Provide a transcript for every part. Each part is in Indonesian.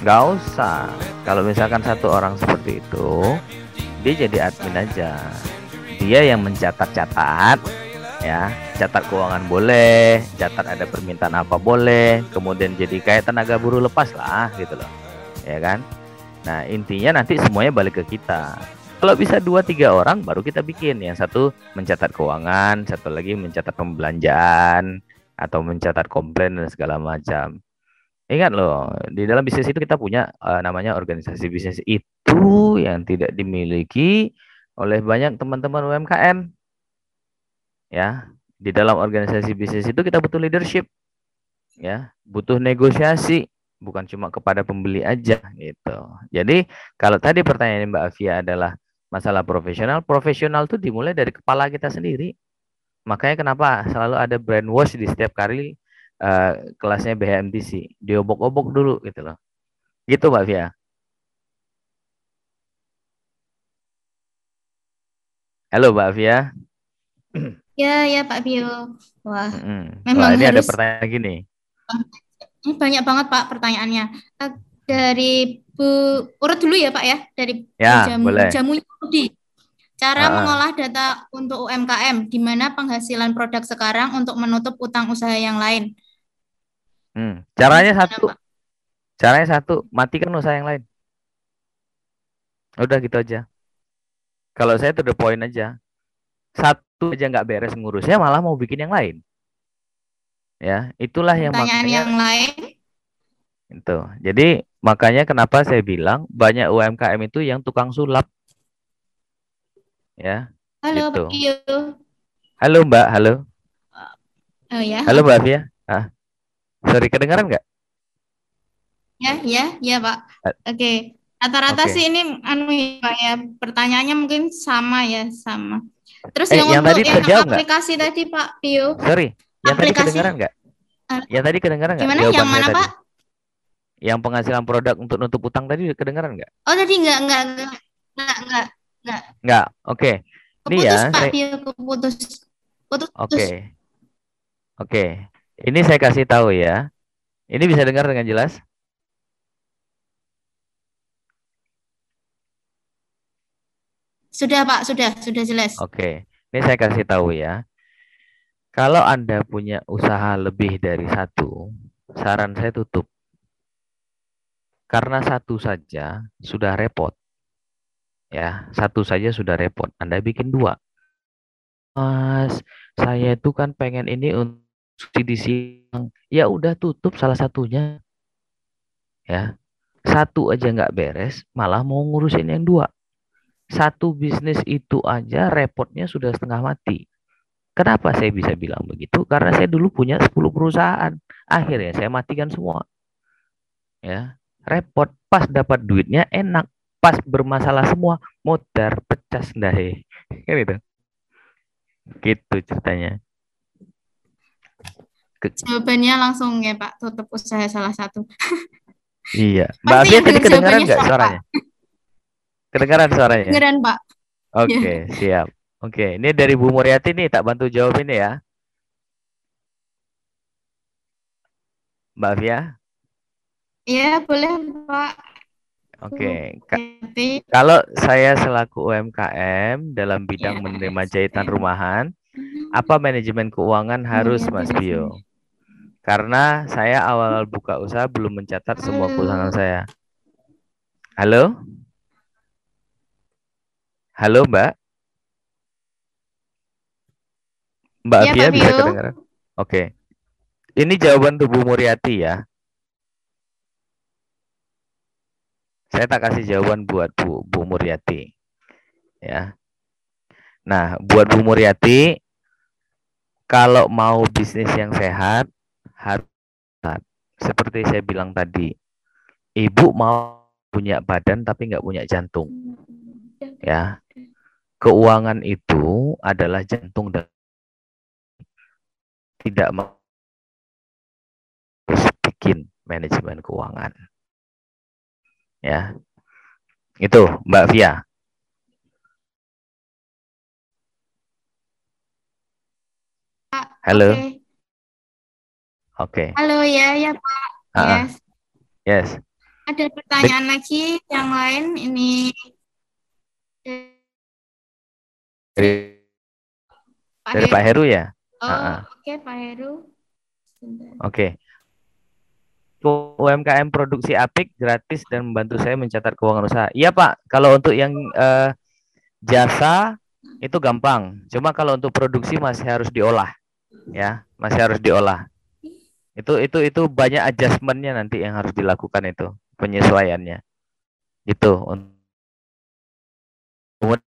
Gak usah. Kalau misalkan satu orang seperti itu, dia jadi admin aja. Dia yang mencatat-catat, ya, catat keuangan boleh, catat ada permintaan apa boleh, kemudian jadi kayak tenaga buruh lepas lah, gitu loh, ya kan? Nah intinya nanti semuanya balik ke kita. Kalau bisa dua tiga orang baru kita bikin. Yang satu mencatat keuangan, satu lagi mencatat pembelanjaan atau mencatat komplain dan segala macam. Ingat loh, di dalam bisnis itu kita punya uh, namanya organisasi bisnis itu yang tidak dimiliki oleh banyak teman-teman UMKM. Ya, di dalam organisasi bisnis itu kita butuh leadership. Ya, butuh negosiasi, bukan cuma kepada pembeli aja gitu. Jadi, kalau tadi pertanyaan Mbak Afia adalah masalah profesional, profesional itu dimulai dari kepala kita sendiri. Makanya kenapa selalu ada brainwash di setiap kali uh, kelasnya BHMTC diobok-obok dulu gitu loh gitu Mbak Via halo Mbak Via Ya, ya Pak Bio. Wah, hmm. memang Wah, ini harus ada pertanyaan gini ini banyak banget Pak pertanyaannya. Eh, Dari Bu urut dulu ya Pak ya, dari Ya, Jamu, boleh. Jamu Yudi. Cara Ah. mengolah data untuk UMKM, di mana penghasilan produk sekarang untuk menutup utang usaha yang lain. hmm. caranya satu Pak? caranya satu matikan usaha yang lain udah gitu aja kalau saya to the point aja satu aja nggak beres ngurusnya malah mau bikin yang lain ya itulah yang Pertanyaan makanya yang lain, Itu. Jadi makanya kenapa saya bilang banyak UMKM itu yang tukang sulap. Ya, halo Gitu. Bio. halo Mbak, halo, Oh ya, halo Mbak Fia. Ah, sorry kedengaran nggak? ya, ya, ya Pak. Eh, Oke, rata-rata Oke. sih ini anu ya Pak ya, pertanyaannya mungkin sama ya, sama. Terus Eh, yang yang untuk tadi yang aplikasi tadi Pak Bio, Sorry, yang tadi kedengaran nggak? Ah. Yang tadi kedengaran nggak? gimana? Yang mana tadi? Pak? Yang penghasilan produk untuk nutup utang tadi kedengaran nggak? Oh tadi enggak, enggak, enggak, enggak, enggak. Nggak. Oke, Ini Keputus ya, Pak saya- Bio, keputus. Putus. oke, oke. Ini saya kasih tahu ya. Ini bisa dengar dengan jelas? Sudah Pak, sudah, sudah jelas. Oke, ini saya kasih tahu ya. Kalau Anda punya usaha lebih dari satu, saran saya tutup. Karena satu saja sudah repot. Ya, satu saja sudah repot. Anda bikin dua. Mas, saya itu kan pengen ini untuk subsidi siang. Ya udah tutup salah satunya. Ya, satu aja nggak beres, malah mau ngurusin yang dua satu bisnis itu aja repotnya sudah setengah mati. Kenapa saya bisa bilang begitu? Karena saya dulu punya 10 perusahaan. Akhirnya saya matikan semua. Ya, repot. Pas dapat duitnya enak. Pas bermasalah semua, modar pecah sendahe. Kan itu. Gitu ceritanya. Jawabannya langsung ya Pak, tutup usaha salah satu. Iya. Mbak Pasti Afia tadi kedengaran nggak suaranya? Kedengaran suaranya? Beneran Pak. Oke, siap. Oke, ini dari Bu Muriati nih, tak bantu jawab ini ya. Mbak Afia? Iya boleh Pak. Oke, Ka- Nanti kalau saya selaku UMKM dalam bidang Iya, menerima jahitan saya. rumahan, apa manajemen keuangan harus Iya, Mas Bio? Karena saya awal buka usaha belum mencatat semua keuangan saya. Halo? Halo Mbak? Mbak Afia Pak bisa kedengaran? Oke. Ini jawaban Tubuh Muriati ya. Saya tak kasih jawaban buat Bu, Bu Muriati. Ya. Nah, buat Bu Muriati, kalau mau bisnis yang sehat, harus sehat. Seperti saya bilang tadi, ibu mau punya badan tapi nggak punya jantung. Ya, keuangan itu adalah jantung dan tidak mau bikin manajemen keuangan. Ya. Itu Mbak Via. Halo. Oke. Oke. Halo ya, ya Pak. Ah. Yes. Yes. Ada pertanyaan lagi yang lain ini Dari. Pak Heru ya? Oh, oke Pak Heru. Oke. UMKM produksi apik gratis dan membantu saya mencatat keuangan usaha. Iya Pak, kalau untuk yang eh, jasa itu gampang. Cuma kalau untuk produksi masih harus diolah, ya, masih harus diolah. Itu itu itu banyak adjustmentnya nanti yang harus dilakukan itu penyesuaiannya. Itu. Kemudian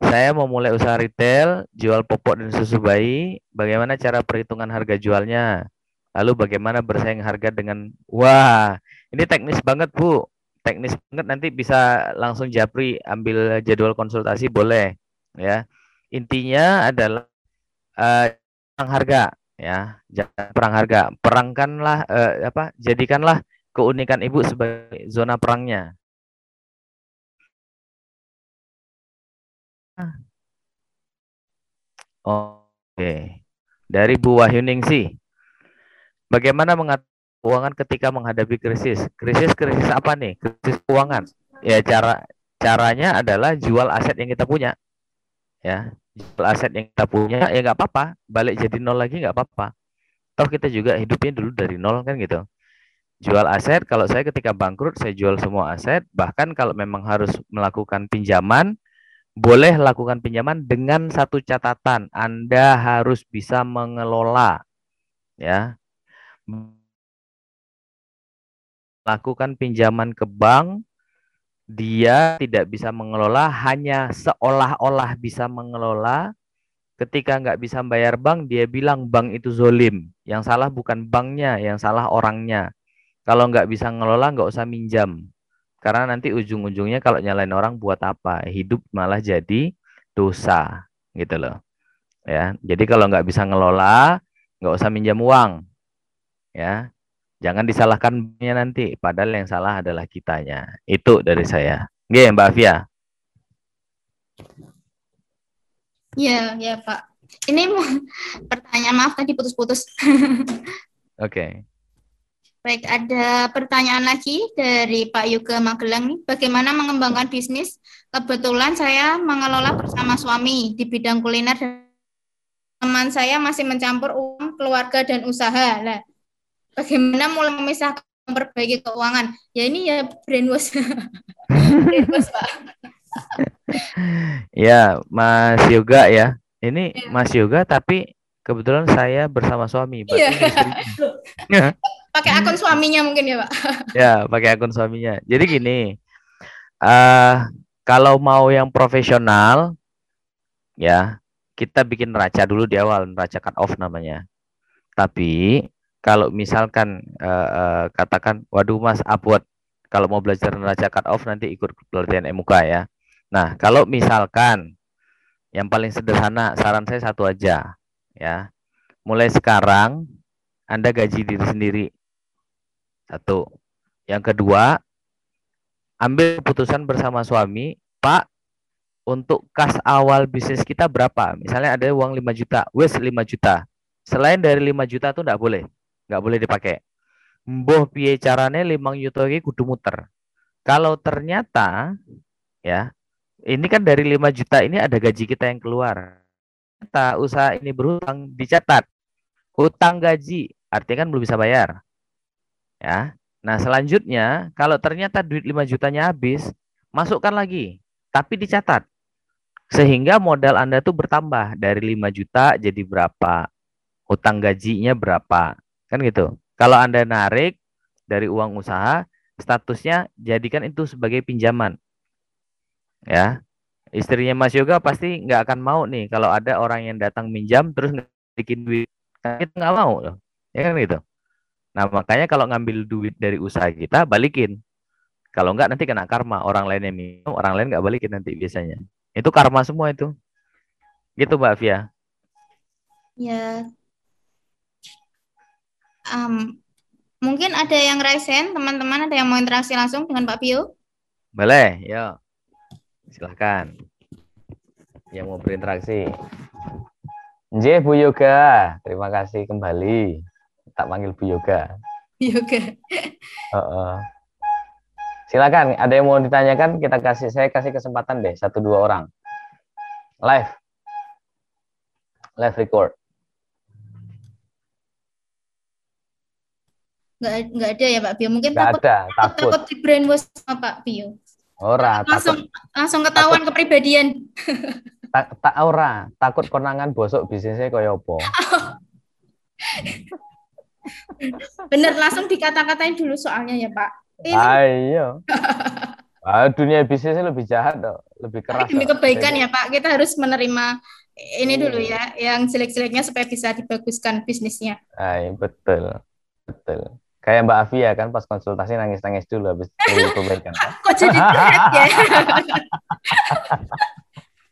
saya mau mulai usaha retail, jual popok dan susu bayi. Bagaimana cara perhitungan harga jualnya? Lalu bagaimana bersaing harga dengan wah, ini teknis banget, Bu. Teknis banget nanti bisa langsung Japri ambil jadwal konsultasi boleh, ya. Intinya adalah eh, perang harga, ya. Jangan perang harga. Perangkanlah eh, apa? Jadikanlah keunikan Ibu sebagai zona perangnya. Oke. Dari Bu Wahyuningsi. Bagaimana mengatur keuangan ketika menghadapi krisis? Krisis krisis apa nih? Krisis keuangan. Ya cara caranya adalah jual aset yang kita punya. Ya, jual aset yang kita punya ya nggak apa-apa, balik jadi nol lagi nggak apa-apa. Toh kita juga hidupnya dulu dari nol kan gitu. Jual aset, kalau saya ketika bangkrut saya jual semua aset, bahkan kalau memang harus melakukan pinjaman, boleh lakukan pinjaman dengan satu catatan, Anda harus bisa mengelola ya lakukan pinjaman ke bank, dia tidak bisa mengelola, hanya seolah-olah bisa mengelola. Ketika nggak bisa bayar bank, dia bilang bank itu zolim. Yang salah bukan banknya, yang salah orangnya. Kalau nggak bisa ngelola, nggak usah minjam. Karena nanti ujung-ujungnya kalau nyalain orang buat apa? Hidup malah jadi dosa, gitu loh. Ya, jadi kalau nggak bisa ngelola, nggak usah minjam uang. Ya, Jangan disalahkan banknya nanti, padahal yang salah adalah kitanya. Itu dari saya. Oke, Mbak Via. Iya, ya Pak. Ini pertanyaan maaf tadi putus-putus. Oke. Baik, ada pertanyaan lagi dari Pak Yuga Magelang nih. Bagaimana mengembangkan bisnis? Kebetulan saya mengelola bersama suami di bidang kuliner dan teman saya masih mencampur uang keluarga dan usaha. Lah, bagaimana mulai memisahkan memperbaiki keuangan? Ya ini ya brainwash. brainwash, Pak. Ya, Mas Yoga ya. Ini Iya. Mas Yoga tapi kebetulan saya bersama suami. Iya. Pakai akun suaminya mungkin ya, Pak. ya, pakai akun suaminya. Jadi gini, eh kalau mau yang profesional, ya kita bikin neraca dulu di awal, neraca cut off namanya. Tapi kalau misalkan eh, eh, katakan, waduh Mas Abot, kalau mau belajar neraca cut off nanti ikut pelatihan MUK ya. Nah, kalau misalkan yang paling sederhana, saran saya satu aja, ya. Mulai sekarang Anda gaji diri sendiri. Satu. Yang kedua, ambil keputusan bersama suami, Pak, untuk kas awal bisnis kita berapa? Misalnya ada uang 5 juta, wes 5 juta. Selain dari 5 juta tuh enggak boleh. Enggak boleh dipakai. Mboh piye carane 5 juta iki kudu muter. Kalau ternyata ya, ini kan dari 5 juta ini ada gaji kita yang keluar. Ternyata usaha ini berhutang dicatat. Hutang gaji, artinya kan belum bisa bayar. Ya. Nah, selanjutnya kalau ternyata duit 5 jutanya habis, masukkan lagi, tapi dicatat. Sehingga modal Anda tuh bertambah dari 5 juta jadi berapa? Hutang gajinya berapa? Kan gitu. Kalau Anda narik dari uang usaha, statusnya jadikan itu sebagai pinjaman. Ya. Istrinya Mas Yoga pasti nggak akan mau nih kalau ada orang yang datang minjam terus bikin duit. Kan Kita nggak mau loh. Ya kan gitu. Nah, makanya kalau ngambil duit dari usaha kita, balikin. Kalau enggak nanti kena karma. Orang lain yang minum, orang lain nggak balikin nanti biasanya. Itu karma semua itu. Gitu Mbak Via. Ya. Am, Mungkin ada yang resen, teman-teman ada yang mau interaksi langsung dengan Pak Pio? Boleh, yuk. Silahkan. Yang mau berinteraksi. J Bu Yoga, terima kasih kembali. Tak panggil Bu Yoga. Yoga. Uh, Silakan, ada yang mau ditanyakan? Kita kasih, saya kasih kesempatan deh, satu dua orang. Live, live record. Nggak, nggak ada ya Pak Pio. Mungkin Nggak takut, ada, takut, takut. takut di brainwash sama Pak Pio. Ora, Langsung takut, langsung ketahuan kepribadian. tak, tak ora, takut konangan bosok bisnisnya kaya apa? Bener langsung dikata-katain dulu soalnya ya Pak. Ini Ayo. Ah, dunia bisnisnya lebih jahat dong, lebih keras. demi kebaikan ya Pak, kita harus menerima ini Iya. dulu ya, yang jelek-jeleknya supaya bisa dibaguskan bisnisnya. Ay, betul. Betul. Kayak Mbak Afia kan pas konsultasi nangis-nangis dulu habis kebaikan. kan? Kok jadi ya?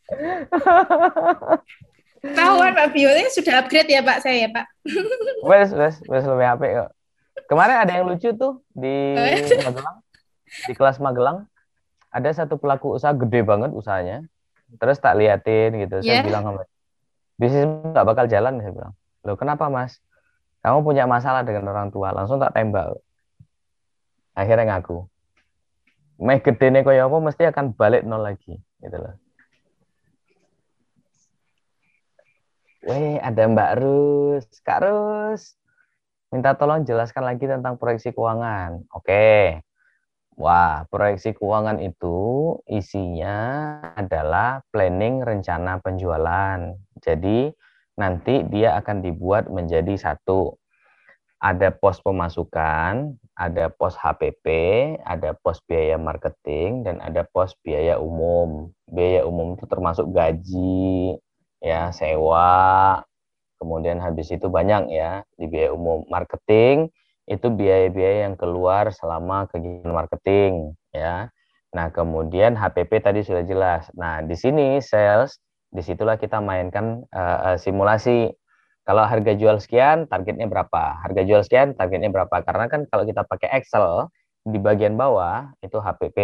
Tahuan Pak Bio ini sudah upgrade ya Pak saya ya Pak. Wes, wes, wes lebih apik kok. Kemarin ada yang lucu tuh di? Magelang, di kelas Magelang. Ada satu pelaku usaha gede banget usahanya. Terus tak liatin gitu. Saya Iya. bilang sama bisnis nggak bakal jalan saya bilang. Loh kenapa mas? Kamu punya masalah dengan orang tua. Langsung tak tembak. Akhirnya ngaku. Meh gede nih apa mesti akan balik nol lagi gitu loh. Weh, ada Mbak Rus. Kak Rus, minta tolong jelaskan lagi tentang proyeksi keuangan. Oke. Wah, proyeksi keuangan itu isinya adalah planning rencana penjualan. Jadi, nanti dia akan dibuat menjadi satu. Ada pos pemasukan, ada pos HPP, ada pos biaya marketing, dan ada pos biaya umum. Biaya umum itu termasuk gaji, ya sewa. Kemudian habis itu banyak ya di biaya umum. Marketing itu biaya-biaya yang keluar selama kegiatan marketing ya. Nah kemudian HPP tadi sudah jelas. Nah di sini sales di situlah kita mainkan eh, simulasi. Kalau harga jual sekian targetnya berapa? Harga jual sekian targetnya berapa? Karena kan kalau kita pakai Excel di bagian bawah itu HPP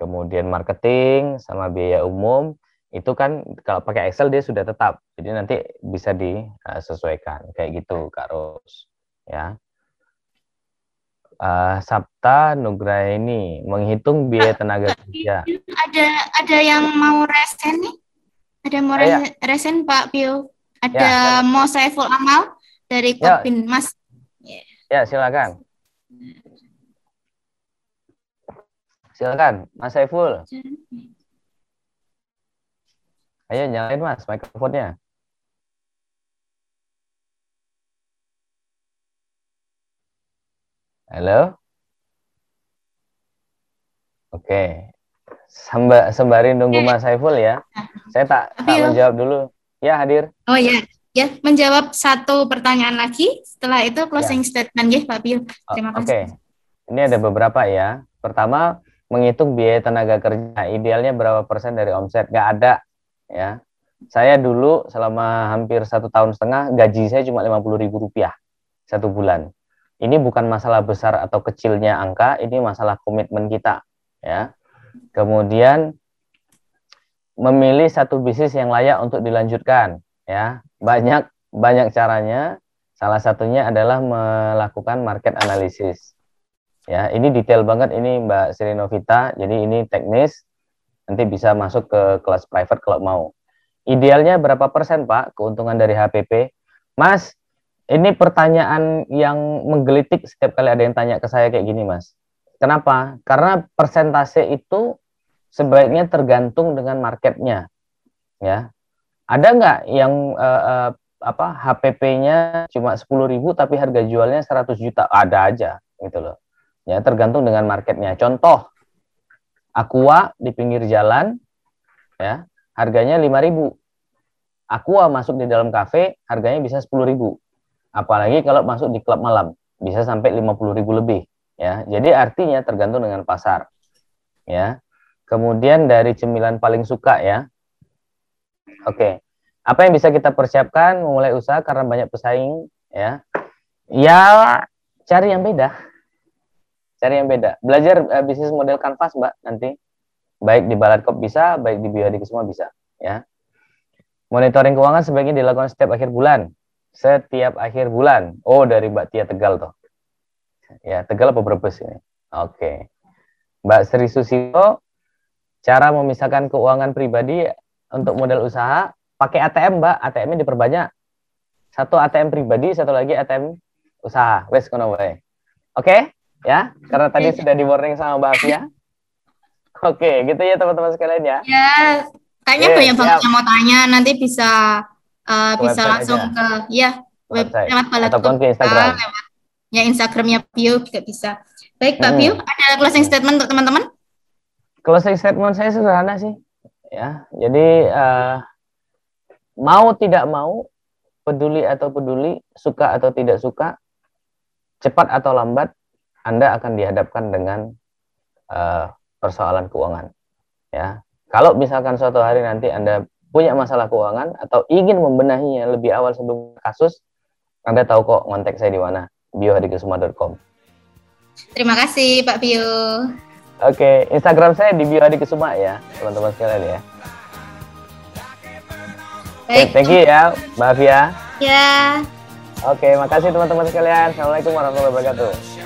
kemudian marketing sama biaya umum itu kan kalau pakai Excel dia sudah tetap. Jadi nanti bisa disesuaikan kayak gitu Kak Ros ya. Eh, Sabta Nugraini menghitung biaya tenaga kerja. Ada ada yang mau resen nih? Ada yang mau resen, resen Pak Pio? Ada mau Saiful Amal dari Ya. Kopin Mas. ya. Silakan. Silakan Mas Saiful ayo nyalain Mas mikrofonnya Halo Oke Semba, sembari nunggu Oke. Mas Saiful ya saya tak, tak menjawab dulu ya hadir Oh ya, ya menjawab satu pertanyaan lagi. Setelah itu closing statement ya Pak. Oh, Terima Oke, kasih. ini ada beberapa ya. Pertama, menghitung biaya tenaga kerja. Idealnya berapa persen dari omset? Nggak ada, ya. Saya dulu selama hampir satu tahun setengah, gaji saya cuma 50 ribu rupiah satu bulan. Ini bukan masalah besar atau kecilnya angka, ini masalah komitmen kita, ya. Kemudian memilih satu bisnis yang layak untuk dilanjutkan, ya. Banyak banyak caranya. Salah satunya adalah melakukan market analysis. Ya, ini detail banget ini Mbak Sri Novita. Jadi ini teknis. Nanti bisa masuk ke kelas private kalau mau. Idealnya berapa persen Pak keuntungan dari HPP? Mas, ini pertanyaan yang menggelitik setiap kali ada yang tanya ke saya kayak gini, Mas. Kenapa? Karena persentase itu sebaiknya tergantung dengan marketnya. Ya, ada nggak yang eh, eh, apa HPP-nya cuma 10.000 tapi harga jualnya 100 juta? Ada aja gitu loh. Ya, tergantung dengan marketnya. Contoh Aqua di pinggir jalan ya, harganya 5.000. Aqua masuk di dalam kafe harganya bisa 10.000. Apalagi kalau masuk di klub malam bisa sampai 50.000 lebih ya. Jadi artinya tergantung dengan pasar. Ya. Kemudian dari cemilan paling suka ya. Oke. Apa yang bisa kita persiapkan memulai usaha karena banyak pesaing ya? Ya cari yang beda. Cari yang beda. Belajar uh, bisnis model kanvas, Mbak, nanti. Baik di Balatkop bisa, baik di Biodik semua bisa, ya. Monitoring keuangan sebaiknya dilakukan setiap akhir bulan. Setiap akhir bulan. Oh, dari Mbak Tia Tegal tuh. Ya, Tegal apa Brebes ini? Oke. Mbak Sri Susilo, cara memisahkan keuangan pribadi untuk modal usaha pakai ATM, Mbak. ATM-nya diperbanyak. Satu ATM pribadi, satu lagi ATM usaha. Wes kono. Oke, ya. Karena tadi sudah di warning sama Mbak Afia. Oke, gitu ya teman-teman sekalian ya. Ya, kayaknya Oke, banyak banget yang mau tanya. Nanti bisa uh, bisa langsung aja. ke ya web Website. lewat Ataupun ke Instagram. lewat ya Instagramnya Pio juga bisa. Baik, Pak Hmm. Pio, ada closing statement untuk teman-teman? Closing statement saya sederhana sih. Ya, jadi eh, mau tidak mau, peduli atau peduli, suka atau tidak suka, cepat atau lambat, Anda akan dihadapkan dengan eh, persoalan keuangan. Ya, kalau misalkan suatu hari nanti Anda punya masalah keuangan atau ingin membenahinya lebih awal sebelum kasus, Anda tahu kok kontak saya di mana, biohadikesuma.com. Terima kasih Pak Pio. Oke, Instagram saya di bio Hadi Kesuma ya, teman-teman sekalian ya. Baik. thank you ya, Mbak Afia. Ya. Oke, makasih teman-teman sekalian. Assalamualaikum warahmatullahi wabarakatuh.